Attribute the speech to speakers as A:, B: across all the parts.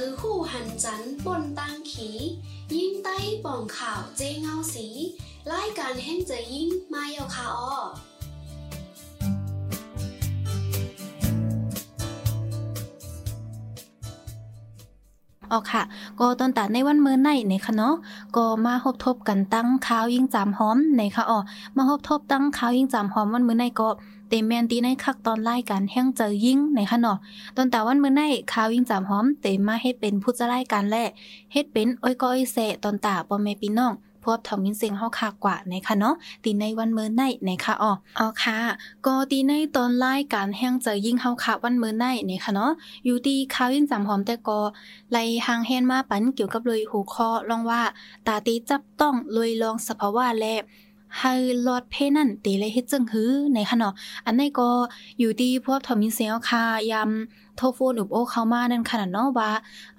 A: อคู่หันจันบนตังขี ยิ่งใต้ป่องข่าวเจเงาสีรายการแห่งเจยิ่งมาเยาคาออ
B: ออกค่ะ ก็ตอนตัดในวันมื้อในในค่ะเนาะก็มาพบทบกันตั้งข้าวยิ่งจามหอมในค่ะอ๋อมาพบทบตั้งข้าวยิ่งจามหอมวันมื้อในก็ เต็มแมนตีในคักตอนไล่กันแห้งเจอยิ่งในค่ะเนาะตอนแต่วันมื้อในข้าวยิ่งจามหอมเต็มมาเฮ็ดเป็นผู้จะไล่กันแลเฮ็ดเป็นอ้อยก้อยแสตอนตาบ่แม่พี่น้องพบทอมินเสียงเฮาคากว่าในค่ะเนาะตีในวันเมื่อในในค่ะอ๋ออ๋อค่ะก็ตีในตอนไล่การแห้งเจอยิ่งเฮาค่ะวันเมื่อในในค่ะเนาะอยู่ที่ข่าวยิ่งจำหอมแต่ก็ไล่หางแฮนมาปันเกี่ยวกับเลยหูคอลองว่า ตาตีจับต้องลยลองสภาวะและ ให้ลอดเพนั่นตีเลยเฮ็ดจังหือในค่ะเนาะอันนี้ก็อยู่ที่พวกทอมินเสียงค่ะยามโทรโฟนอุบโอเข้ามานั่นขนาดเนาะว่า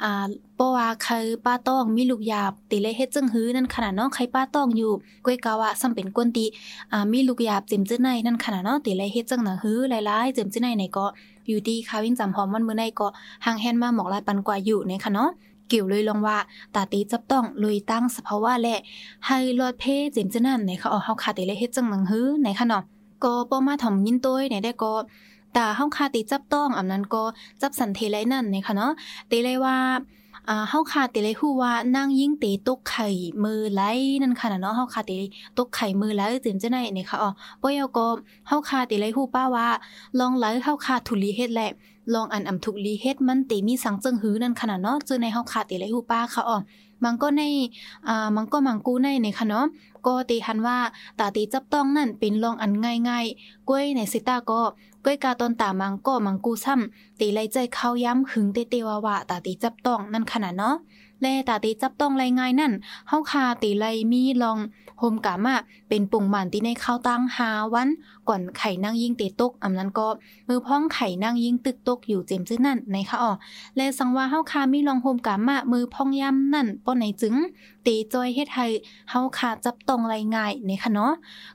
B: อ่าราว่าใครป้าต้องมีลูกยาบติเลยเฮ็ดจังหื้อนั่นขนาดเนาะใครป้าต้องอยู่ก้วยกาวะซ้ำเป็นกวนตีอ่ามีลูกยาบเจ็มจื้อในนั่นขนาดเนาะติเลยเฮ็ดจังหนังหื้อหลายๆเจ็มจื้อในในก็อยู่ดีคาวิ่งจำหอมมันมื้อในก็ห่างแฮนมาหมอกลายปันกว่าอยู่ในค่ะเนาะ กี่ยวเลยลองว่าตาตีจับต้องลุยตั้งสภาวะและให้รอดเพเจ็มจื้อนั่นในเขาเอาเฮาคาติเลยเฮ็ดจังหนังหื้อในค่ะเนาะก็ป้อมาถ่อมยินตัวในได้ก็ตาเฮาคาติจับต้องอำนั้นก็จับสันเทไลนั่นในค่ะเนาะตีเลยว่า เฮาคาติเลยฮู้ว่านางยิ่งเตตกไข่มือไหลนั่นค่ะเนาะเฮาคาติตกไข่มือไหลจิมจะไหนนี่ยค่ะอ๋อบ่ยก็เฮาคาติเลยฮู้ป้าว่า ลองไหลเฮาคาทุลีเฮ็ดแหละลองอันอำทุลีเฮ็ดมันเตมีสังจึงหือนั่นค่ะเนาะจือในเฮาคาติเลยฮู้ป้าค่ะอ๋อมันก็ในอ่ามันก็มังกูในนี่ค่ะเนาะก็ตีหันว่าตาตีจับต้องนั่นเป็นลองอันง่ายๆกล้วยในสิตาก็ ก้อยกาตอนตามังก็มังกูซ้ำตีไรใจเข้าย้ำหึงเตเตวาวะตาตีจับต้องนั่นขนาดเนาะ แลตาตีจับต้องไรง่ายนั่นเฮาคาตีไลมีลองโฮมกามาเป็นปุ่งหมันตีในข้าวตั้งหาวัน ก่อนไข่นั่งยิงเตตกอำนั้นก็มือพ้องไข่นั่งยิงตึกตกอยู่เจมซื่อนั่นในค่ะอ๋อและสังว่าเฮาคามีลองโฮมกามามือพ้องย่ำนั่นป้อไหนจึงตีจอยเฮ็ดให้เฮาคาจับต้องไรง่ายในค่ะเนาะ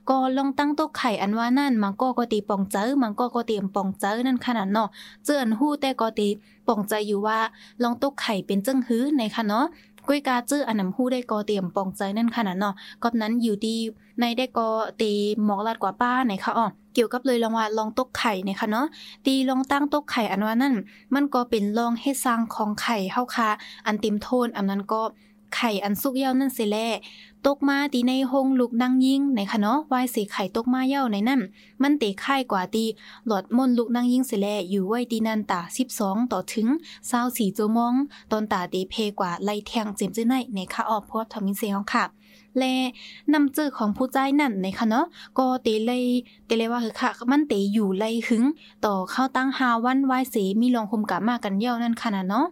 B: ก็ลองตั้งตกไข่อันว่านั่นมันก็ก็ตีปองเจอมันก็ก็เตรียมปองเจอนั่นขนาดเนาะเจือนฮู้แต่ก็ตี ปองใจอยู่ว่าลองตุกไข่เป็นจึงหื้อในค่ะเนาะกุ้ยกาจื้ออันนำฮู้ได้กอเตรียมปองใจนั่นขนาดเนาะก็นั้นอยู่ดีในได้ก็ตีหมอกลาดกว่าป้าในค่ะอ๋อเกี่ยวกับเลยลองว่าลองตกไข่ในค่ะเนาะตีลองตั้งตกไข่อันว่านั่น มันก็เป็นลองให้สร้างของไข่เฮาค่ะอันติมโทนอันนั้นก็ ไข่อันสุกเย้านั่นสิแลตกมาตีในหงลูกนังยิงในคะเนาะวายสีไข่ตกมาเย้าในนั่นมันเตะค่กว่าตีหลอดมนลูกนังยิงสิแลอยู่ไว้ตีนันตา12ต่อถึง24โจมอง ตอนตาเตเพกว่าไล่แทงเจมจื้อในในคะออกพอทอมินเซียงค่ะและนำจื้อของผู้ใจนั่นในคะเนาะก็เตเลยเตเลยว่าคือค่ะ มันเตอยู่ไล่หึง ต่อเข้าตั้งหาวันวายสีมีลองคมกะมากันเย้านั่นค่ะเนาะ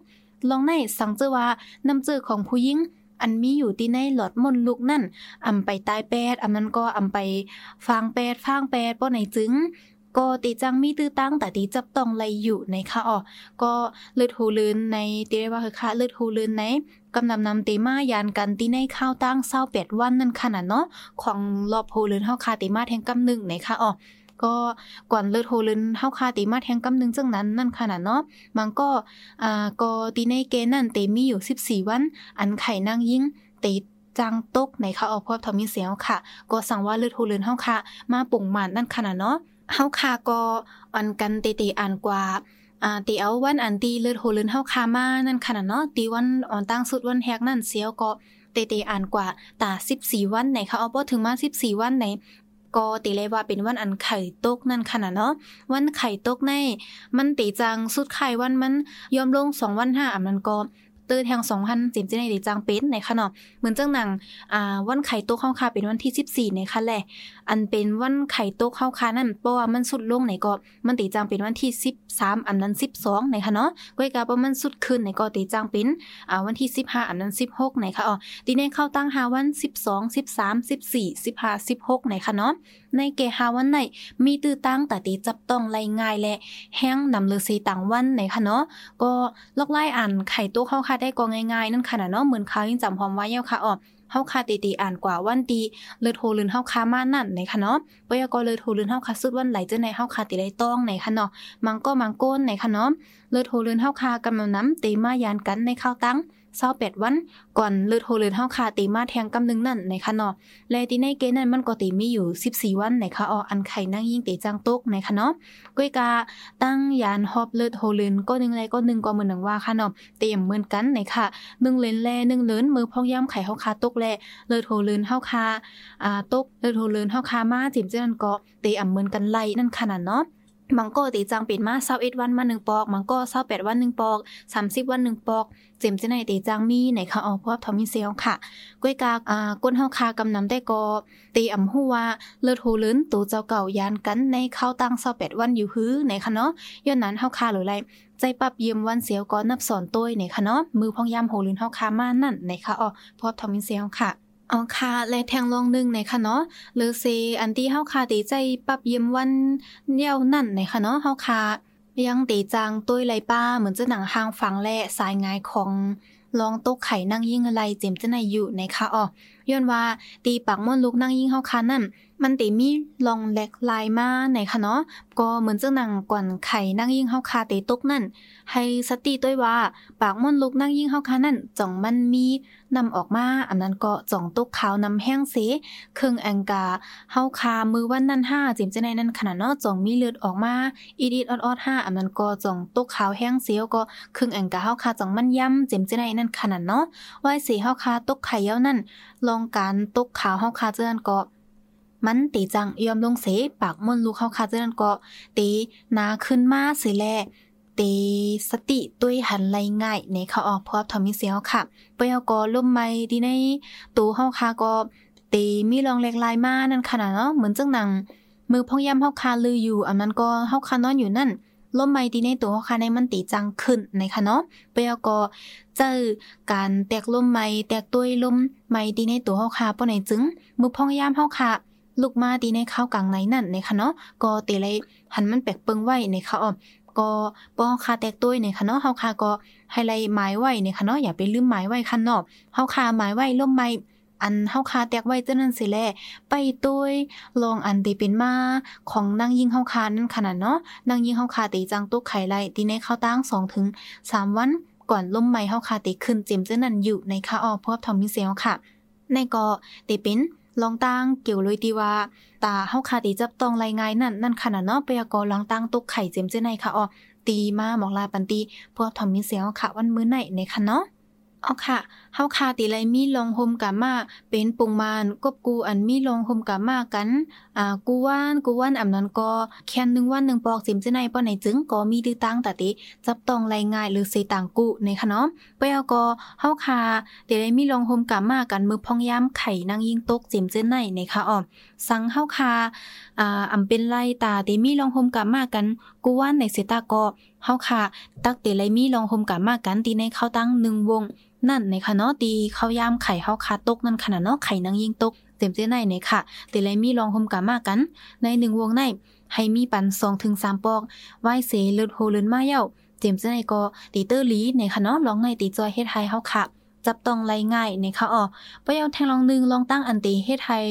B: ลองในสังเจอว่านำจื้อของผู้หญิงอันมีอยู่ที่ในหลอดมนลุกนั่นอำไปตายแปดอำนั้นก็อำไปฟางแปดฟางแปดป้อไหนจึงก็ตีจังมีตื้อตั้งแต่ตีจับต้องไรอยู่ในค่ะอ๋อก็เลือดหูลืนในตีได้ว่าคือค่ะเลือดหูลืนในกำนำนำตีมายานกันตีในข้าวตั้งเศร้าแปดวันนั่นขนาดเนาะของรอบหูลืนเฮาคาตีมาแทงกำหนึ่งในค่ะอ๋อ ก็ก่อนเลือดโฮลินเฮาคาตีมาแทงกำนึงจังนั้นนั่นขนาดเนาะมันก็อ่าก็ตีในเกนั่นเตมีอยู่ 14 วัน อันไข่นางยิงเตจังตกในเขาเอาพบทอมีเสียงค่ะ ก็สั่งว่าเลือดโฮลินเฮาคามาปุ่งหมานนั่นขนาดเนาะเฮาคาก็อันกันเตเตอ่านกว่าอ่าตีเอาวันอันตีเลือดโฮลินเฮาคามานั่นขนาดเนาะตีวันอ่อนตั้งสุดวันแฮกนั่นเสียวก็เตเตอ่านกว่าตา14 วันไหนเขาเอาบ่ถึงมา 14 วันไหน ก็ตีเลยว่าเป็นวันอันไข่ตกนั่นค่ะเนาะวันไข่ตกใน มันตีจังสุดไข่วันมันยอมลงสองวันห้าอันมันก็ตื่นแทง2,000จิมจิในดีจังเป็นในคะเนาะเหมือนจังหนังอ่าวันไข่ตกข้าค่ะเป็นวันที่สิบสี่ในค่ะแหละ อันเป็นวันไข่ตกเข้าค่ะนั่นเพราะว่ามันสุดลงในก็มันตีจังเป็นวันที่13อันนั้น12ในคะเนาะก้อยกาเพราะมันสุดขึ้นในก็ตีจังเป็นอ่าวันที่15อันนั้น16ในคะอ๋อตีในเข้าตั้งหาวัน12 13 14 15 16ในคะเนาะในเกฮาวันไหนมีตื้อตั้งแต่ตีจับต้องไรง่ายและแห้งนำเลือสีต่างวันไหนคะเนาะก็ลอกไล่อ่านไข่ตัวเข้าค่ะได้ก็ง่ายๆนั่นค่ะเนาะเหมือนเขายิ่งจำพร้อมไว้เย้าค่ะอ๋อ เฮาคาตีตีอ่านกว่าวันตีเลือโทลืนเฮาคามานั่นในค่ะเนาะปยากรเลยโทลืนเฮาคาสุดวันไหลเจอในเฮาคาตีไรต้องในค่ะเนาะมังก็มังโก้นในค่ะเนาะเลือโทลืนเฮาคากำลังน้ำตีมายานกันในข้าวตั้ง เศร้าแปดวัน ก่อนเลือดโหเลือดเฮาคาตีมาแทงกำนึงนั่นในคะเนาะและตีในเกณฑ์นั้นมันก็ตีมีอยู่ 14 วันในคะอออันไข่นั่งยิ่งตีจังตกในคะเนาะก้อยกาตั้งยานฮอบเลือดโหเลือนก็นึงไรก็นึงก็เหมือนหนังว่าค่ะเนาะเตรียมเหมือนกันในค่ะหนึ่งเลนแลหนึ่งเลินมือพองย่ำไข่เฮาคาตกแลเลือดโหเลือนเฮาคาอ่าตกเลือดโหเลือนเฮาคามาจิมเจนั่นก็เตอำเหมือนกันไล่นั่นขนาดเนาะ มังโกตีจังปิดมา21วันมา1ปอก มังโก็28วัน1ปอก30วัน1ปอก เจมจะในตีจังมีในเขาออกพวกทอมิเซลค่ะก้วยกาอ่าก้นเฮาคากำนำได้ก็ตีอำฮู้ว่าเลือดโหลื้นตูเจ้าเก่ายานกันในเข้าตั้ง28วันอยู่ฮื้อในคะเนาะย้อนนั้นเฮาคาหรือไรใจปรับเยี่ยมวันเสียวก็นับสอนต้วในคะเนาะมือพองยามโหลื้นเฮาคามานั่นในคะออกพวกทอมิเซลค่ะ เอาค่ะและแทงลองนึงในค่ะเนาะหรือเซอันที่เฮาคาตีใจปรับเยี่ยมวันเดียวนั่นในค่ะเนาะเฮาคายังตีจางตุ้ยไรป้าเหมือนจะหนังหางฟังและสายงายของลองตกไข่นั่งยิ่งอะไรเจมจะในอยู่ในค่ะอ๋อ ย้อนว่าตีปากม่อนลุกนั่งยิ่งเฮาคานั่นมันตีมีลองแหลกลายมาในคะเนาะก็เหมือนจะหนังก่อนไข่นั่งยิ่งเฮาคาตีตกนั่น ให้สติด้วยว่า ปากม่อนลุกนั่งยิ่งเฮาคานั่นจ่องมันมีนำออกมาอันนั้นก็จ่องตกขาวนำแห้งเสเครื่องแองกาเฮาคามือวันนั้นห้าเจมจะในนั้นขนาดเนาะจ่องมีเลือดออกมาอีดิดออดๆห้าอันนั้นก็จ่องตกขาวแห้งเสียวก็เครื่องแองกาเฮาคาจ่องมันย่ำเจมจะในนั้นขนาดเนาะไว่าเสเฮาคาตกไข่เย้านั่นลองการตกขาวเฮาคาเจอนั่นก็มันตีจังยอมลงเสปากม่นลูกเฮาคาเจอนั่นก็ตีนาขึ้นมาสิแลตีสติตุ้ยหันไหลง่ายในเขาออกพบทอมิเซียวค่ะปยกล่มไม้ดีในตูเฮาคาก็ตีมีรองเล็กลายมานั่นขนาดเนาะเหมือนจังหนังมือพองยามเฮาคาลืออยู่อันนั้นก็เฮาคานอนอยู่นั่น ลมไม้ดีในตัวเฮาในมันตีจังขึ้นในค่ะเนาะปยกเจอการแตกลมไม้แตกตุ้ยลมไม้ดีในตัวเฮาคาป้อไหนจึงมือพองยามเฮาคาลูกมาดีในข้าวกลางไหนนั่นในค่ะเนาะก็ตีเลยหันมันแปลกเปิงไว้ในค่ะอ้อก็ป้อคาแตกตุ้ยในค่ะเนาะเฮาคาก็ให้ไลหมายไว้ในค่ะเนาะอย่าไปลืมหมายไว้คันเนาะเฮาคาหมายไว้ล่มไม้ อันเฮาคาแตกไว้เจ้านั้นสิแลไปตุยลองอันตีเป็นมาของนางยิงเฮาคานั่นขนาดเนาะนางยิงเฮาคาตีจังตุกไข่ไล่ตีในข้าวตั้ง2ถึง3วันก่อนล่มไม้เฮาคาตีขึ้นเจมเจ้านั้นอยู่ในคาออพวกทอมมิเซลค่ะ ในก็ตีเป็นลองตั้งเกี่ยวเลยตีว่าตาเฮาคาตีจับต้องรายงานนั่นนั่นขนาดเนาะปยากรลองตั้งตุกไข่เจมเจ้าในค่ะออตีมาหมอกลาปันตีพวกทอมมิเซลค่ะ วันมื้อไหนในค่ะเนาะเอาค่ะ เฮาคาติไลมีลองโฮมกะมาเป็นปุงมานกบกูอันมีลองโฮมกะมากันอ่ากูว่านกูว่านอำนั้นก็แค่นึงวันนึงปอกสิมจะในป้อไหนจึงก็มีดื้อตั้งตะติจับต้องรายง่ายหรือเสต่างกูในคะเนาะเปเอาก็เฮาคาติไลมีลองโฮมกะมากันมือพองยามไข่นางยิงตกจิมเจนในในคะอ้อมสังเฮาคาอ่าอำเป็นไล่ตาติมีลองโฮมกะมากันกูว่านในเสตาก็เฮาคาตักติไลมีลองโฮมกะมากันตีในเข้าตั้ง1วง นั่นในค่ะเนาะตีเขายามไข่เฮาคาตกนั่นขนาดเนาะไข่นางยิงตกเต็มเจ้ในในค่ะแต่เลยมีลองคมกามากัน ในหนึ่งวงในให้มีปันซองถึงสามปอกไหวเสเลือดโหเลือนมาเย้าเต็มเจ้ในก็ตีเตอร์ลีในค่ะเนาะลองในตีจอยเฮ็ดไทยเฮาค่ะจับต้องไรง่ายในค่ะอ๋อไปเอาแทงลองนึงลองตั้งอันตีเฮ็ดไทย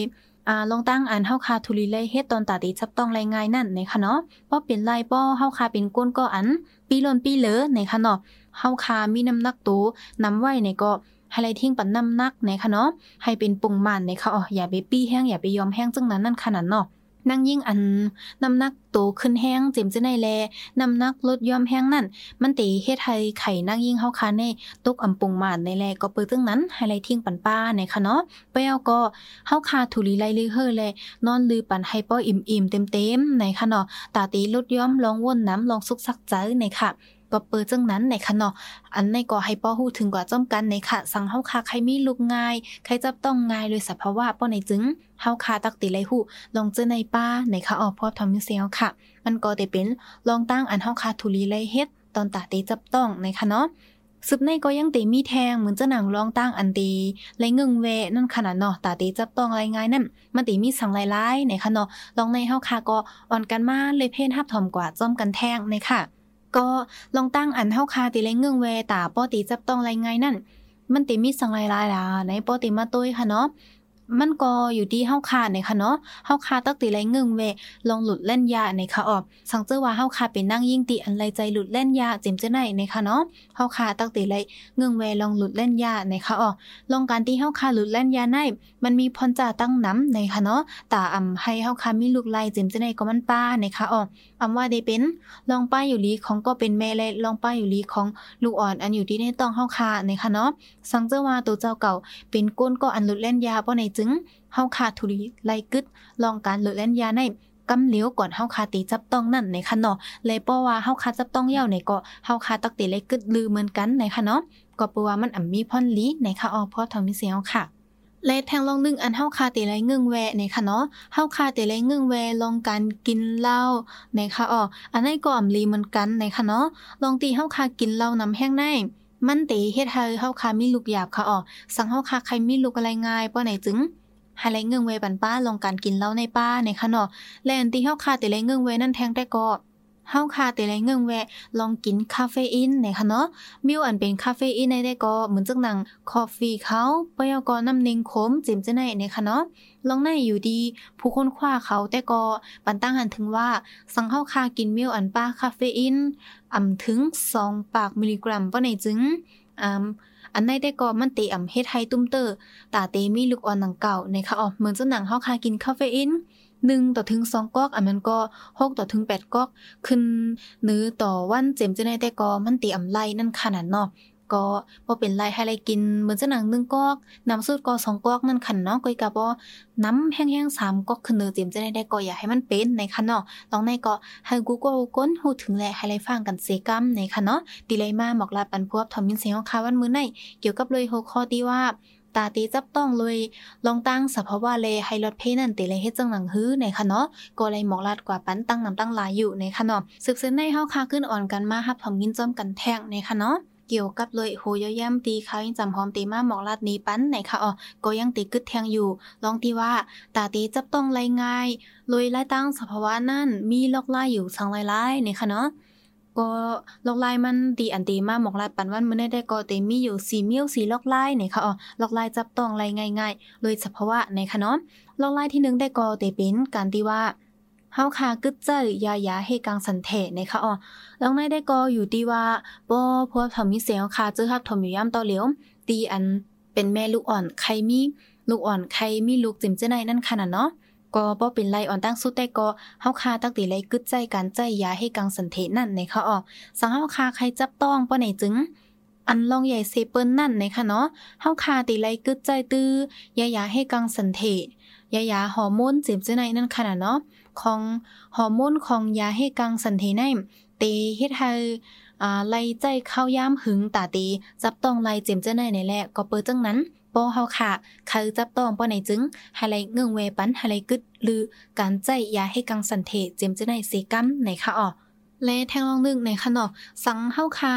B: อ่าลองตั้งอันเฮาคาทุลีไลเฮ็ดตอนตาติจับต้องรายงานนั่นในค่ะเนาะบ่เป็นไรป่อเฮาคาเป็นก้นก็อัน ปีลนปีเหลอในค่ะเนาะเฮาคามีน้ำหนักตัวนำไว้ในก็ให้ไรทิ้งปันน้ำหนักในค่ะเนาะให้เป็นปุงมันในค่ะอ๋ออย่าไปปี้แห้งอย่าไปยอมแห้งจังนั้นนั่นขนาดเนาะ นั่งยิ่งอันน้ำหนักโตขึ้นแห้งเจ็มจะในแลน้ำหนักลดย่อมแห้งนั่น มันตีเฮ็ดให้ไข่นั่งยิ่งเฮาคาในตกอำปุงมานในแลก็เปิดจังนั้นให้ไลทิ้งปันป้าในค่ะเนาะไปเอาก็เฮาคาทุลีไลลือเฮอแลนอนลือปันให้ป้ออิ่มๆเต็มๆในค่ะเนาะตาตีลดย่อมลองวนน้ำลองสุกสักใจในค่ะก็เปิดจังนั้นในค่ะเนาะ อันในก็ให้ป้อฮู้ถึงกว่าจ้อมกันในค่ะ สั่งเฮาคาใครมีลูกง่าย ใครจับต้องง่ายเลยสภาวะป้อในจึง เฮาคาตักติไลฮู้ลองเจอในป้าในค่ะออกพอทอมมิเซียวค่ะ มันก็ได้เป็นลองตั้งอันเฮาคาทุลีไลเฮ็ดตอนตาเตจับต้องในคะเนาะซึบในก็ยังตีมีแทงเหมือนจะหนังรองตั้งอันตีไรเงึงเวนั่นขนาดเนาะตาตีจับต้องไรง่ายนั่นมันตีมีสังหลายๆในคะเนาะลองในเฮาค่ะก็อ่อนกันมาเลยเพศทับถอมกว่าจ้อมกันแทงในค่ะ ก็ลองตั้งอันเฮาค่ะตีไรเงึงเวตาป้อตีจับต้องไรง่ายนั่นมันตีมีสังหลายๆล่ะในป้อตีมาตุ้ยค่ะเนาะ มันก็อยู่ที่เฮาคาในค่ะเนาะเฮาคาตักติไรเงึงเวลองหลุดเล่นยาในค่ะออกสังเจอว่าเฮาคาเป็นนั่งยิ่งติอันไรใจหลุดเล่นยาจิมเจะไหนในค่ะเนาะเฮาคาตักติไรเงึงเวลองหลุดเล่นยาในค่ะออกลองการที่เฮาคาหลุดเล่นยาในมันมีพรจ่าตั้งน้ำในค่ะเนาะตาอำให้เฮาคามีลูกไล่จิมเจะไหนก็มันป้าในค่ะออกอำว่าได้เป็นลองป้าอยู่ลีของก็เป็นแม่และลองป้าอยู่ลีของลูกอ่อนอันอยู่ที่ในต้องเฮาคาในค่ะเนาะสังเจอว่าตัวเจ้าเก่าเป็นก้นก็อันหลุดเล่นยาบ่ในจึงเฮาคาทุรีไลกึดลองการลดเล่นยาในกำเหลียวก่อนเฮาคาตีจับต้องนั่นในคันเนาะเลยเพราะว่าเฮาคาจับต้องเยาในก็เฮาคาตักตีไลกึดลือเหมือนกันในคันเนาะก็เพราะว่ามันอ่ำมีพ่อนลีในค่ะออเพราะทำมีเสียงค่ะและแทงลองนึงอันเฮาคาตีไรเงึงแวในค่ะเนาะเฮาคาตีไรเงึงแวลองการกินเหล้าในค่ะอออันนั้นก็อ่ำลีเหมือนกันในค่ะเนาะลองตีเฮาคากินเหล้าน้ำแห้งใน มันตีเฮ็ดให้เฮาคามีลูกหยาบค่ะออสังเฮาคาใครมีลูกอะไรง่ายป้อไหนจึงหาไรเงื่งเวปันป้าลงการกินเหล้าในป้าในคะเนาะแลนที่เฮาคาแต่ไรเงื่งเวนั่นแทงแต่ก็ เฮาคาแต่ไรเงิงแวะลองกินคาเฟอีนในคะเนาะมิวอันเป็นคาเฟอีนในได้ก็เหมือนจังหนังคอฟฟี่เขาปยกน้ำนิงขมจิมจะไหนในคะเนาะลองในอยู่ดี ผู้คนคว้าเขาแต่ก็ปันตั้งหันถึงว่า สังเฮาคากินมิวอันป้าคาเฟอีนอ่ำถึง2ปากมิลลิกรัมป้อในจึงอ่าอันในได้ก็มันเตอำเฮ็ดให้ตุ้มเตอร์ตาเตมีลูกอ่อนหนังเก่าในค่ะอ๋อเหมือนจะหนังเฮาคากินคาเฟอีน 1ต่อถึง2ก๊อกอันมันก็6ต่อถึง8ก๊อกขึ้นเนื้อต่อวันเจ็มจะได้แต่ก็มันเตอำไลนั่นขนาดเนาะก็บ่เป็นไรให้ไรกินเหมือนจะหนัง1ก๊อกน้ำสูตรก็2ก๊อกนั่นคันเนาะก็ก็บ่น้ำแห้งๆ3ก๊อกขึ้นเนื้อเจ็มจะได้ได้ก็อย่าให้มันเป็นในคันเนาะลองในก็ให้กูก็ก้นฮู้ถึงแลให้ไรฟังกันเสกำในคันเนาะดีเลมาหมอกลาปันพวบทอมยินเสียงค่ะวันมื้อในเกี่ยวกับเลยหัวข้อที่ว่า ตาตีจับต้องเลยลองตั้งสภาวะเลให้รถเพนันตีเลยเฮ็ดจังหนังฮื้อในค่ะเนาะก็เลยหมอกลาดกว่าปันตั้งนำตั้งหลายอยู่ในค่ะเนาะสืบเส้นในเฮาคาขึ้นอ่อนกันมาฮับทอมยินจอมกันแทงในค่ะเนาะเกี่ยวกับเลยโหยย่ำตีเขายังจำพร้อมตีมาหมอกลาดนี้ปั้นไหนคะอ๋อก็ยังตีกึดแทงอยู่ ลองตีว่าตาตีจับต้องไรง่ายลยไล่ตั้งสภาวะนั่นมีลอกไล่อยู่สังไล่ไล่ในคะเนาะ ก็ลอกไล่มันตีอันตีมาหมอกลาดปันวันมื้อได้ก็เตมีอยู่สีเมียวสีลอกไล่ในคะอ๋อลอกไล่จับต้องไรง่ายๆเลยสภาะวะในคะเนาะลอกไล่ที่1ได้ก็เตเป็นการที่ว่าเฮาคากึดเจอยายาเฮกังสันเทในค่ะอ๋อล้วในได้ก็อยู่ที่ว่าบ่พวกทอมีเสียงคาเจอฮับทอมอยู่ย่ำต่อเหลียวตีอันเป็นแม่ลูกอ่อนใครมีลูกอ่อนใครมีลูกจิมเจไนนั่นขนาดเนาะ ก็บ่เป็นไรอ่อนตั้งสุดแต่ก็เฮาคาตักตีไรกึดใจการใจยาให้กังสันเทนั่นในค่ะอ๋อสังเฮาคาใครจับต้องป้อไหนจึง อันลองใหญ่เซเปิลนั่นในค่ะเนาะเฮาคาตีไรกึดใจตื้อยายาให้กังสันเทยายาฮอร์โมนจิมเจไนนั่นขนาดเนาะของฮอร์โมนของยาให้กังสันเทไนเตเฮ็ดให้อ่าไล่ใจเข้าย่ามหึงตาตีจับต้องไล่เจ็มเจ้าในในแหละก็เปิดจังนั้น ป้อเฮาค่ะคือจับต้องป้อไหนจึงห้ไล่เงืองเวปันห้ไล่กึดหรือการใจยาให้กังสันเทเจมเจ้าในเซกัมในค่ะอ๋อและแทงลองนึงในขนอสังเฮาคา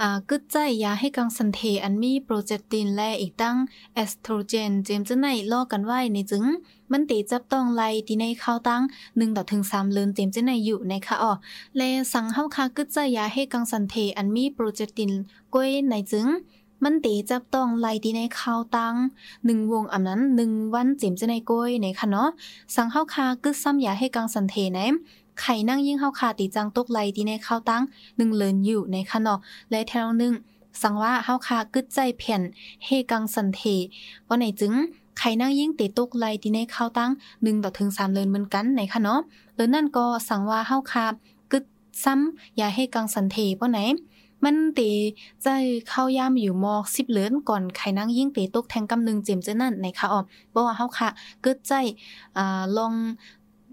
B: อ่ากึดใจยาให้กังสันเทอันมีโปรเจตินและอีกตั้งเอสโตรเจนเจมจะในลอกกันไว้ในจึง มันตีจับต้องไลที่ในเข้าตั้ง1ต่อถึง3เลือนเจมจะในอยู่ในค่ะอ๋อและสังเฮาคากึดใจยาให้กังสันเทอันมีโปรเจตินก้วยในจึง มันตีจับต้องไลที่ในข้าวตังหนึ่งวงอำนั้นหนึ่งวันเจมจะในก้วยในค่ะเนาะสังเฮาคากึดซ้ำยาให้กังสันเทไหนไข่นั่งยิ่งเฮาคาตีจังตกไหลที่ในข้าวตังหนึ่งเลินอยู่ในขนอและแถวนึงสังว่าเฮาคากึดใจเพียนเฮกังสันเทว่าไหนจึงไข่นั่งยิ่งตีตกไหลที่ในข้าวตั้งหนึ่งต่อถึงสามเลินเหมือนกันในขนอเลินนั่นก็สังว่าเฮาคากึดซ้ำอย่าให้กังสันเทว่าไหน มันตีใจเข้าย่ามอยู่มอกสิบเหลือนก่อนไข่นั่งยิ่งตีตกแทงกำนึงเจมเจนั่นในค่ะออมเพราะว่าเฮาค่ะกึดใจอ่าลอง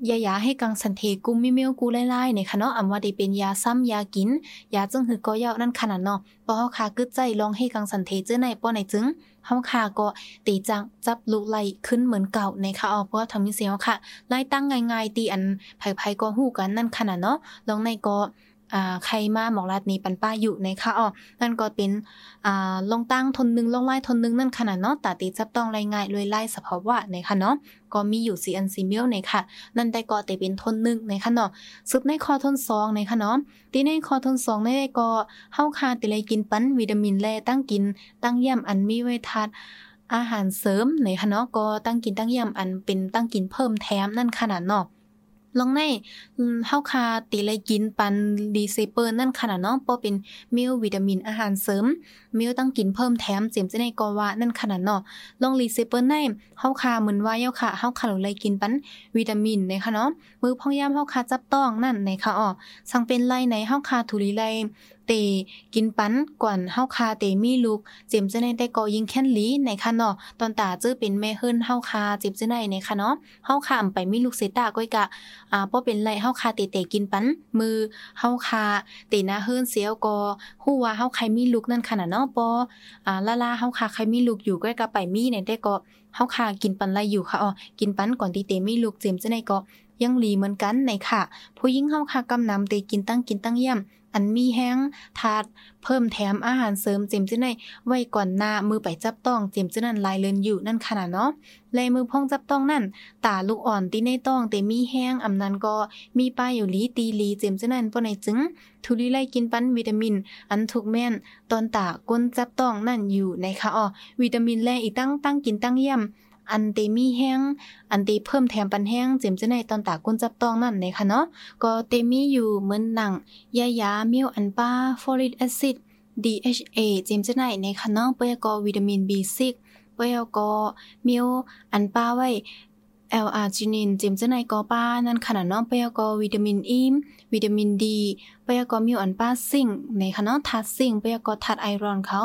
B: ยายาให้กังสันเทกุมมิเมียวกูไล่ๆในคะเนาะอำว่าได้เป็นยาซ้ำยากิน ยาจึงหือก็ยาวนั่นขนาดเนาะปอเฮาคากึดใจลองให้กังสันเทเจ้อในป้อในจึงเฮาคาก็ตีจังจับลูกไหลขึ้นเหมือนเก่าในค่ะเอเพราะว่าทำมีเสียงค่ะไล่ตั้งง่ายๆตีอันไผๆก็ฮู้กันนั่นขนาดเนาะลองในก็ อ่าใครมาหมอกลาดนี้ปันป้าอยู่ในค่ะอ๋อนั่นก็เป็นอ่าลงตั้งทนนึงลงไล่ทนนึงนั่นขนาดเนาะตาตีจับต้องไรง่ายรวยไล่สภาวะในค่ะเนาะก็มีอยู่4อัน4มิลในค่ะ นั่นได้ก็แต่เป็นทนนึงในค่ะเนาะซึบในคอทน2ในค่ะเนาะตีในคอทน2ได้ก็เฮาคาติเลยกินปันวิตามินแลตั้งกิน ตั้งย่ำอันมีไว้ทานอาหารเสริมในค่ะเนาะก็ตั้งกินตั้งย่ำอันเป็นตั้งกินเพิ่มแถมนั่นขนาดเนาะ ลองในเฮาคาติเลยกินปันดีเซเปอร์นั่นขนาดเนาะบ่เป็นมิลวิตามินอาหารเสริม มิลต้องกินเพิ่มแถมเจียมจะในกอว่านั่นขนาดเนาะลองรีเซเปอร์ในเฮาคาเหมือนว่าเยาค่ะเฮาคาเลยกินปันวิตามินนะคะเนาะมือพองยามเฮาคาจับต้องนั่นในค่ะอ้อสังเป็นไลในเฮาคาทุลีไลเตกินปันก่อนเฮาคาเตมีลูกเจ็มจะในได้ก็ยิงแค่นลีในค่ะเนาะตอนตาจื้อเป็นแม่เฮิรนเฮาคาเจ็บจะในในค่ะเนาะเฮาคาไปมีลูกเสตาก้อยกะ อ่าบ่เป็นไรเฮาคาเตเตกินปัน มือเฮาคาเตนาเฮิรนเสียวก็ฮู้ว่าเฮาใครมีลูกนั่นขนาดเนาะปออ่าละลาเฮาคาใครมีลูกอยู่ก้อยกะไปมีในได้ก็เฮาคากินปันไรอยู่ค่ะอ๋อกินปันก่อนตีเตมีลูกเจมจะในก็ ยังหลีเหมือนกันในค่ะ ผู้หญิงเฮาคากำนำเตกินตั้งกินตั้งเยี่ยม อันมีแห้งทาด เพิ่มแถมอาหารเสริมเจมจิในไว้ก่อนหน้ามือไปจับต้องเจมจินั้นลายเลินอยู่นั่นขนาดเนาะลายมือพองจับต้องนั่นตาลูกอ่อนตีในต้องเตมีแห้งอำนันก็มีป้ายอยู่ลีตีลีเจมจินั้นบ่ในจึงทุลีไลกินปั้นวิตามิน อันถูกแม่น ตอนตาก้นจับต้องนั่นอยู่ในค่ะอ๋อวิตามินแลอีกตั้งตั้งกินตั้งเยี่ยม อันเตมีแห้งอันเตเพิ่มแถมปันแห้งเจมจะในตอนตาก้นจับต้องนั่นในค่ะเนาะก็เตมีอยู่เหมือนหนังยายามิลอันป้าฟอริกแอซิด DHA เจมจะในในค่ะเนาะเปยก็วิตามิน B6 เปยก็มิลอันป้าไว้ L อาร์จินินเจมจะในกอป้านั่นขนาดเนาะเปยก็วิตามินอีมวิตามินดีเปยก็มิวอันป้าซิงในค่ะเนาะทัดซิงเปยก็ทัดไอรอนเขา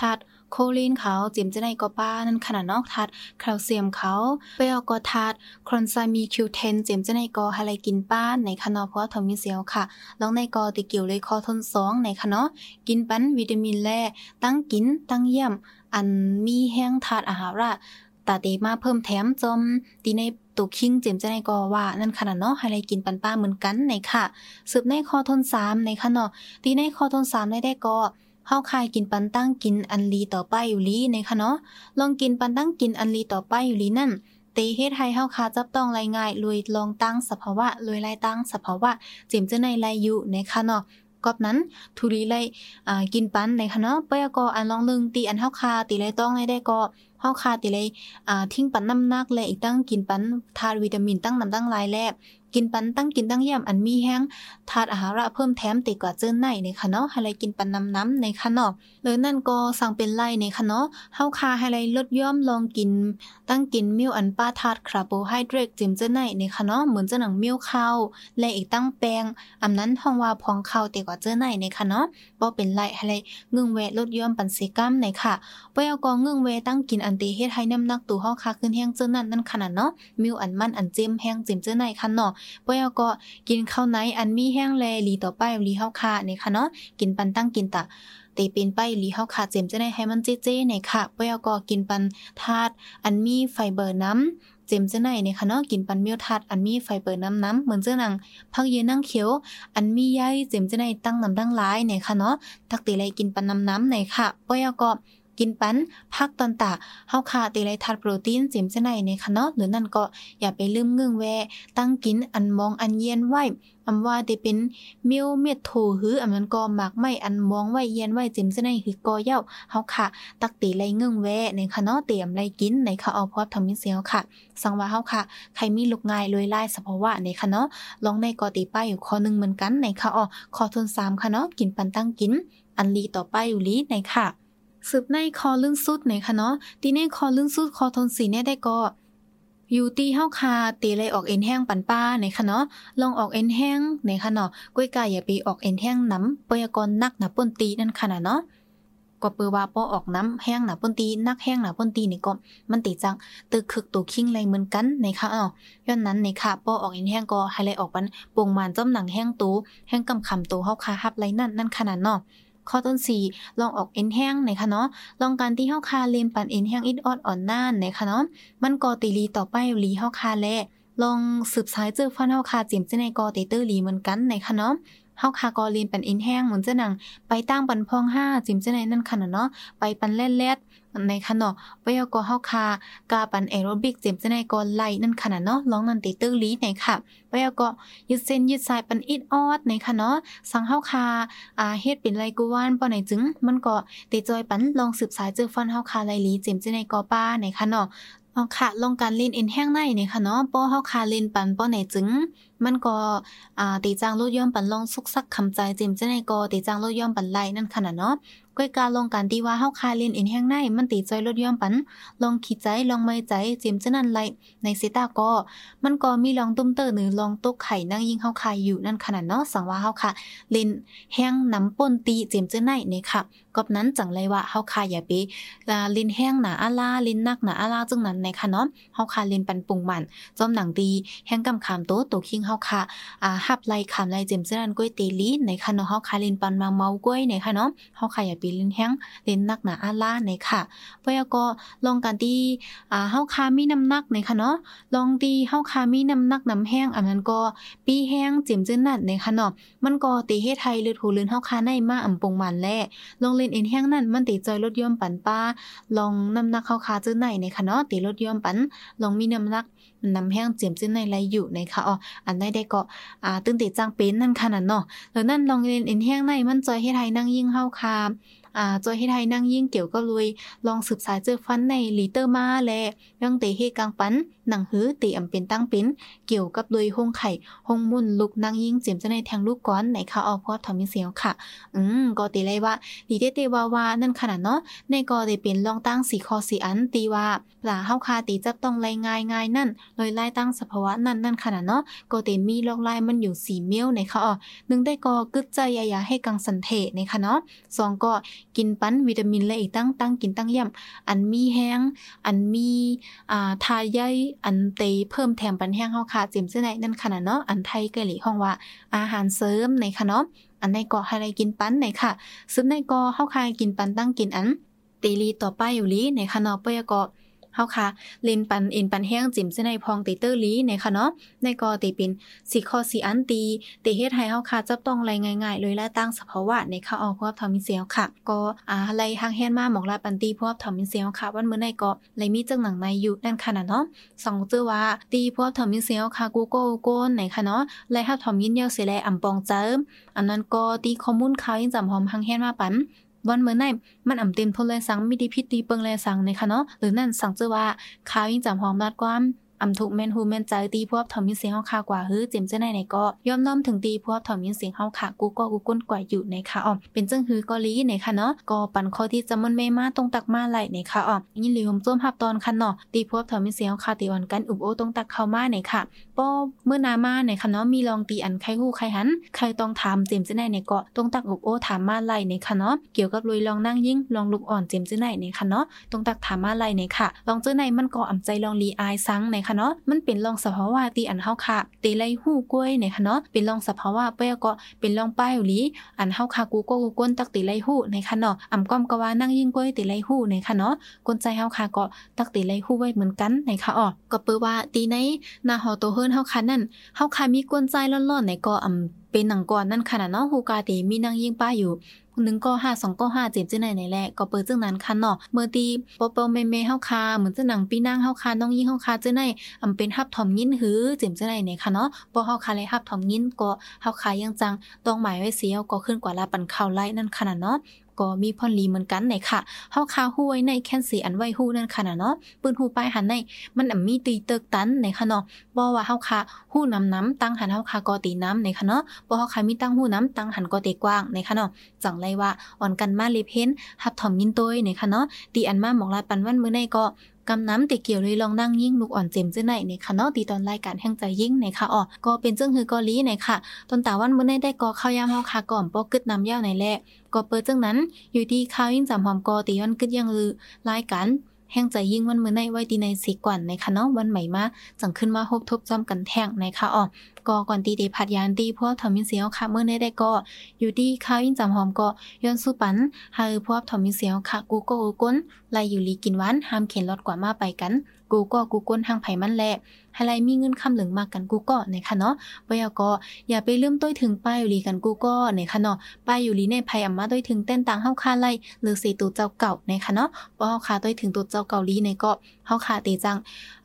B: ทัด โคลีนเขาจิมจะได้ก็ป้านั่นขนาดนอกทัดแคลเซียมเขาไปเอาก็ทัดครอนไซมีคิวเทนจิมจะได้ก็ฮาไรกินป้านในขนาเพราะทอมิเซียวค่ะลองในกอติเกี่ยวเลยคอทนสองในขนาดกินปันวิตามินแร่ตั้งกินตั้งเยี่ยม อันมีแห้งทาดอาหาระตาเตมาเพิ่มแถมจมตีในตุคิงเจมจะในกอว่า นั่นขนาดเนาะให้ไรกินปันป้าเหมือนกันในค่ะ สืบในคอทนสามในขนาดตีในคอทนสามได้ได้ก็ เฮาคายกินปันตั้งกินอันลีต่อไปอยู่ลีในคะเนาะลองกินปันตั้งกินอันลีต่อไปอยู่ลีนั่นเตเฮ็ดให้เฮาคาจับต้องรายง่ายลุยลองตั้งสภาวะลุยไล่ตั้งสภาวะเจิมจะในไลอยู่ในคะเนาะกอบนั้นทุรีไลอ่ากินปันในคะเนาะเปยก็อันลองลึงตีอันเฮาคาตีไลต้องได้ได้ก็เฮาคาติเลยอ่าทิ้งปันน้ำหนักและอีกตั้งกินปันทานวิตามินตั้งน้ำตั้งลายแลบ กินปันตั้งกินตั้งย่ำอันมีแห้งทานอาหาระเพิ่มแถมติกว่าเจิ้นในในคะเนาะให้ไรกินปันน้ำน้ำในคะเนาะเลยนั่นก็สั่งเป็นไล่ในคะเนาะเฮาคาให้ไรลดย่อมลองกิน ตั้งกินมิลอันป้าทาดคาร์โบไฮเดรตจิมเจิ้นในในคะเนาะเหมือนจ้าหนังมิลข้าวและอีกตั้งแป้งอันนั้นห้องว่าพองข้าวติกว่าเจิ้นในในคะเนาะบ่เป็นไล่ให้ไรงึ่งแวะลดย่อมปันเซกัมในค่ะปอยกองึงแวตั้งกินอันเตเฮ็ดให้น้ำหนักตัวเฮาคาขึ้นแห้งเจิ้นนั่นนั่นขนาดเนาะมิลอันมันอันเจมแห้งจิมเจิ้นในคันเนาะปอยก็กินข้าวไหนอันมีแห้งแลลีต่อไปลีเฮาคาในค่ะเนาะกินปันตั้งกินตะเตเป็นไปลีเฮาคาเจมจะได้ให้มันเจ๊ๆในค่ะปอยก็กินปันธาตุอันมีไฟเบอร์น้ำเจมเจะไหนในค่ะเนาะกินปันมิวทัดอันมีไฟเบอร์น้ำน้ำเหมือนเจ้านังพักเย็นนั่งเขียว อันมีใยเจมเจะไหนตั้งน้ำตั้งหลายในค่ะเนาะทักตีไรกินปันน้ำน้ำในค่ะปอยก็ กินปันพักตอนตาเฮาคาตีไรทัดโปรตีนจิมจะไหนในคะเนาะหรือนั่นก็อย่าไปลืมเงื่งแวตั้งกินอันมองอันเย็นไว้อำว่าได้เป็นมิวเม็ดโถหืออำนั้นก็หมากไม่อันมองไว้เย็นไว้จิมจะไหนคือกอเย้าเฮาค่ะ ตักตีไรเงื่งแวในคะเนาะเตรียมไรกินในคะเอาพอทำมิเซียวค่ะสังว่าเฮาค่ะ ใครมีลูกง่ายลยไล่สภาวะในคะเนาะลองในกอตีป้ายอยู่ข้อหนึ่งเหมือนกันในคะอ๋อข้อทุน3ค่ะเนาะกินปันตั้งกิน อันลีต่อไปอยู่ลีในค่ะ สืบในคอลื่นสุดในคะเนาะตีในคอลื่นสุดคอทนสีเนี่ยได้ก็อยู่ตีเฮาคาตีเลยออกเอ็นแห้งปันป้าในคะเนาะลองออกเอ็นแห้งในคะเนาะก้อยกายอย่าไปออกเอ็นแห้งน้ำปยากรนักหนาป่นตีนั่นขนาดเนาะก็เปือว่าปอออกน้ำแห้งหนาป่นตีนักแห้งหนาป่นตีนี่ก็มันติจังตึกคึกตัวคิงเลยเหมือนกันในคะอ้อย้อนนั้นในค่ะปอออกเอ็นแห้งก็ให้เลยออกปันปงมานจ้อมหนังแห้งตูแห้งกำคำตัวเฮาคาฮับไรนั่นนั่นขนาดเนาะ ข้อต้นสี่ลองออกเอ็นแห้งในคะเนาะลองการที่เฮาคาเลนปันเอ็นแห้งอิดออดอ่อนน่านในคะเนาะมันกอตีลีต่อไปลีเฮาคาแลลองสืบสายเจอฟันเฮาคาจิมเจในกอเตเตอร์ลีเหมือนกันในคะเนาะ เฮาคาก็ลินปันอินแห้งเหมือนจะหนังไปตั้งปันพอง5จิมเจะไหนนั่นค่ะเนาะไปปันแล่นเล็ดในขณะปยกเฮาคากาปันแอโรบิกจิมเจะไหนก็ไลนั่นค่ะเนาะลองนันติตื้อลีในค่ะไปยกยึดเส้นยึดสายปันอิดออดในค่ะเนาะสังเฮาคาอ่าเฮ็ดเป็นไรกูวานปอไหนจึงมันก็ติจอยปันลองสืบสายเจอฟันเฮาคาไลลีจิมเจะไหนก็ป้าในค่ะเนาะเอาค่ะลองการเล่นเอ็นแห้งในนี่ค่ะเนาะป้อเฮาคาเล่นปันป้อไหนจึง มันก็อ่าตีจางลดย่อมปันลองสุกซักคำใจจิมจะในก็ตีจางลดย่อมปันไลนั่นขนาดเนาะก้อยการลงการตีว่าเฮาคาเล่นเอ็นแห้งในมันตีใจลดย่อมปันลองคิดใจลองไม่ใจจิมจะนั่นไลในเซตาก็มันก็มีลองตุ้มเตอร์หรือลองตกไข่นั่งยิงเฮาคาอยู่นั่นขนาดเนาะสังว่าเฮาค่ะเล่นแห้งน้ำป่นตีจิมจะในนี่ค่ะกอบนั้นจังเลยว่าเฮาคาอย่าไปลินแห้งหนาอาลาลินนักหนาอาลาจึงนั้นในค่ะเนาะเฮาคาลินปันปุงมันจอมหนังดีแห้งกำขามโตโตคิงเฮาคาอ่าฮับไลขามไลเจมซึ่นก้อยเตลีในค่ะเนาะเฮาคาลินปันมาเมาก้อยในค่ะเนาะเฮาคาอย่าไปลินแห้งลินนักหนาอาล่าในค่ะเพื่อก็ลองกันที่อ่าเฮาคามีน้ำหนักในค่ะเนาะลองดีเฮาคามีน้ำหนักน้ำแห้งอันนั้นก็ปีแห้งเจมซึ่นนั่นในค่ะเนาะมันก็ตีเฮ็ดไทยเลือดหูเลืนเฮาคาในมาอำปงมันแลลองเล่นเอ็นแห้งนั่นมันตีจอยลดย่อมปันป้า ลองน้ำหนักเฮาคาจื้อไหนในค่ะเนาะตีลดย่อมปันลองมีน้ำหนักน้ำแห้งเจียมจื้อในไรอยู่ในค่ะอ๋ออันได้ได้ก็อ่าตื่นติดจังเป็นนั่นขนาดเนาะแล้วนั่นลองเรียนเอ็นแห้งในมันจอยให้ไทยนั่งยิ่งเฮาคามาจอยให้ไทยนั่งยิ่งเกี่ยวก็ลุยลองสืบสายเจอฟันในลีเตอร์มาแลยังเตเฮกลางปันหนังหือตีอำเป็นตั้งเป็นเกี่ยวกับลุยห้องไข่ห้องมุ่นลุกนั่งยิ่งเจียมจะในแทงลูกก้อนในค่ะออพอทอมีเสียวค่ะ อืมก็ตีเลยว่าลีเตเตวาวานั่นขนาดเนาะในก็ได้เป็นลองตั้งสีคอสีอันตีว่าปลาเฮาคาตีจับต้องไล่ง่ายง่ายนั่นเลยไล่ตั้งสภาวะนั่นนั่นขนาดเนาะก็เตมีลอกลายมันอยู่สีเมี้ยวในค่ะอ๋อหนึ่งได้ก็กึดใจยายาให้กังสันเทในค่ะเนาะสองก็กินปั้นวิตามินและอีกตั้งตั้งกินตั้งย่ำอันมีแห้ง อันมีอ่าทาใยอันเตเพิ่มแถมปันแห้งเฮาค่ะจิมเส้นไหนนั่นขนาดเนาะอันไทยเกาหลีห้องว่าอาหารเสริมในค่ะเนาะอันในกอให้ไรกินปั้นในค่ะซึ่งในกอเฮาคายกินปั้นตั้งกินอันตีลีต่อไปอยู่ลีในค่ะเนาะเปยก็ เฮาค่ะเลนปันเอ็นปันแห้งจิมเสในพองตีเตอร์ลีในค่ะเนาะในกอตีเป็นสีคอสีอันตีตีเฮ็ดให้เฮาค่ะจับต้องไรง่ายๆเลยและตั้งสภาวะในค่ะออกพวกทอมิเซียวค่ะก็อ่าไรทางแฮนมาหมอกลาปันตีพวกทอมิเซียวค่ะวันมื้อในก็เลยมีจังหนังในอยู่นั่นค่ะเนาะสองเจอว่าตีพวกทอมิเซียวค่ะกูโก้โก้นในค่ะเนาะไลฮับทอมยินยาเสิแลอำปองเจิมอันนั้นก็ตีข้อมูลข่าวยังจำหอมทางแฮนมาปัน วันเมื่อไหนมันอ่ำเต็มทนแลสังมีดีพิษดีเปิงแลสังในคะเนาะหรือนั่นสั่งเจอว่าข้าวยิ่งจำหอมรัดความ อำทุกแม่นฮูแม่นใจตีพวกทอมยินเสียงเฮาคากว่าฮื้อเจ็มเจ้าในไหนก็ย่อมน้อมถึงตีพวกทอมยินเสียงเฮาค่ะกูก็กูก้นกว่าอยู่ในค่ะอ๋อเป็นจังฮือก็ลีในค่ะเนาะก็ปันข้อที่จะมันเมมาตรงตักมาไหลในค่ะอ๋อยินหลีผมจ้มหับตอนคันเนาะตีพวกทอมยินเสียงเฮาค่ะตีอ่อนกันอุบโอตรงตักเข้ามาในค่ะป้อเมื่อนามาในค่ะเนาะมีลองตีอันใครฮู้ใครหันใครต้องถามเจมเจ้าในในก็ตรงตักอุบโอถามมาไหลในค่ะเนาะเกี่ยวกับลุยลองนั่งยิ่งลองลุกอ่อนเจมเจ้าในในค่ะเนาะตรงตักถามมาไหลในค่ะลองเจ้าในมันก็อ่ำใจลองลีอายซังในค่ะเนาะมันเป็นลองสภาวะตีอันเฮาค่ะตีไลหู้กล้วยในค่ะเนาะเป็นลองสภาวะเป้ก็เป็นลองป้ายอยู่ลีอันเฮาค่ะกูก็กูก้นตักตีไลหู้ในค่ะเนาะอำก้อมก็ว่านั่งยิ่งกล้วยตีไลหู้ในค่ะเนาะกนใจเฮาค่ะก็ตักตีไลหู้ไว้เหมือนกันในค่ะอ๋อก็เปิ้ว่าตีในหน้าหอโตเฮิรนเฮาค่ะนั่นเฮาค่ะมีกวนใจร้อนๆในก็อำเป็นหนังก่อนนั่นขนาดเนาะฮูกาตีมีนั่งยิ่งป้าอยู่ หนึ่งก็ห้าสองก็ห้าเจ็บจังไหนไหนแหละก็เปิดจังนั้นคันเนาะเมื่อตีปอปอเมเมเฮาคาเหมือนจะหนังปีนั่งเฮาคาน้องยิ่งเฮาคาจังไหนอำเป็นฮับถอมยินหือเจ็บจังไหนไหนค่ะเนาะปอเฮาคาเลยฮับถอมยินก็เฮาคายังจังต้องหมายไว้เสียวก็ขึ้นกว่าลาปันข่าวไล่นั่นขนาดเนาะ ก็มีพรลีเหมือนกันไหนค่ะเฮาคาหู้ไว้ในแคนสีอันไว้หู้นั่นค่ะเนาะปืนหูป้ายหันในมันอ่มีตีเติกตันในค่ะเนาะบ่ว่าเฮาคาหู้นำน้ำตั้งหันเฮาคาก็ตีน้ำในค่ะเนาะบ่เฮาคามีตั้งหู้น้ำตั้งหันก็ตีกว้างในค่ะเนาะจังไรว่าอ่อนกันมาเลเพนหับถ่อมยินตวยในค่ะเนาะตีอันมาหมอกลาปันวันมื้อในก็ กำน้ำติเกี่ยวเลยลองนั่งยิ่งลูกอ่อนเจมซื้อไหนในค่ะเนาะตีตอนรายการแห่งใจยิ่งในค่ะอ๋อก็เป็นจึงคือกอลีในค่ะตนตาวันมื้อได้ได้กอข้าวยามเฮาค่ะก่อมปอกึดน้ำยาวในแลก็เปิดจึงนั้นอยู่ที่ข้าวยิ่งจำหอมกอตีวันกึดยังลือรายการ แห่งใจยิ่งวันมือในไว้ดีในสีก่อนในค่ะเนาะวันใหม่มาจังขึ้นมาพบทบจอมกันแท่งในคะอ๋อก็ก่อนตีเดพัดยานตีพวกทอมิเสียวค่ะเมื่อในได้ก็ อยู่ดีข้าวยิ่งจำหอมก็ย้อนสู้ปันหาพวกทอมิเสียวค่ะ กูก็กูก้นไลอยู่ลีกินหวานห้ามเข็นรถกว่ามาไปกัน กูก็กูก้นทางไผมันแหละให้ไลมีเงินคำเหลืองมากกันกูก็ในค่ะเนาะบ่ยก็อย่าไปลืมต้อยถึงป้ายอยู่ลีกันกูก็ในค่ะเนาะป้ายอยู่ลีในไผอำมาต้อยถึงเต้นต่างเฮาคาไลหรือสีตูเจ้าเก่าในค่ะเนาะบ่เฮาคาต้อยถึงตูเจ้าเก่าลีในก็เฮาคาเตจัง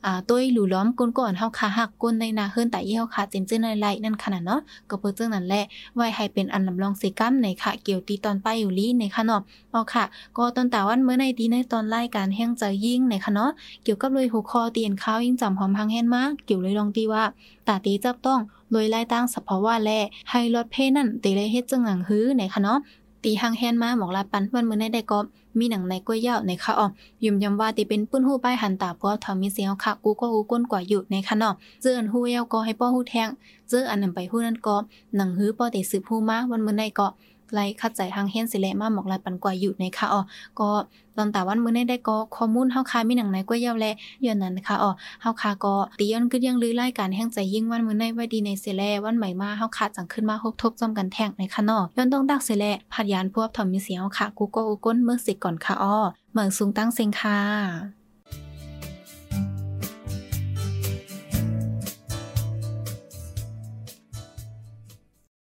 B: อ่าต้อยหลู่ล้อมก้นก่อนเฮาคาหักก้นในนาเฮิรนแต่ยี่เฮาคาเจนจื้อในไลนั่นขนาดเนาะก็เพื่อจังนั้นแหละไว้ให้เป็นอันลำลองสิกัมในค่ะเกี่ยวตีตอนป้ายอยู่ลีในค่ะเนาะอ๋อค่ะ ก็ตอนตาวันเมื่อในดีในตอนรายการแห่งใจยิ่งในค่ะเนาะเกี่ยวกับเลยหัวคอเตียนข้าวยิ่งจำหอมพังแห่นมากเกี่ยวเลยลองตีว่าตาตีจับต้องโดยไล่ตั้งสภาวะแลให้รถเพนั่นตีเลยเฮ็ดจังหนังฮื้อในคะเนาะตีหังแฮนมาหมอกลาปันวันมือในได้ก็มีหนังในกล้วยเยาในคะอ๋อยืมยำว่าตีเป็นปื้นหู้ป้ายหันตาเพราะทอมีเสียงค่ะกูก็กูก้นกว่าอยู่ในคะเนาะเจออันหู้ยาก็ให้ป้อหู้แทงเจออันนั้นไปหู้นั้นก็หนังฮื้อป้อตีสืบหู้มาวันมือในก็ ไล่คัดใจทางเฮนสิแลมาหมอกลาปันกว่าอยู่ในค่ะอ๋อก็ตอนแตาวันมื้อในได้ก็ข้อมูลเฮาคามีหนังในกล้วยยาวแลย้อนนั้นค่ะอ๋อเฮาคาก็ตีย้อนขึ้นยังลือรายการแห่งใจยิ่งวันมื้อในไว้ดีในเสแลวันใหม่มาเฮาคาจังขึ้นมาฮบทบจอมกันแท่งในคะนาะย้อนต้องดักเสแลผัดยานพวกทอมมีเสียงเฮากูก็อุก้นเมื่อสิก่อนค่ะอ้อเหมืองสูงตั้งเซิงค่ะ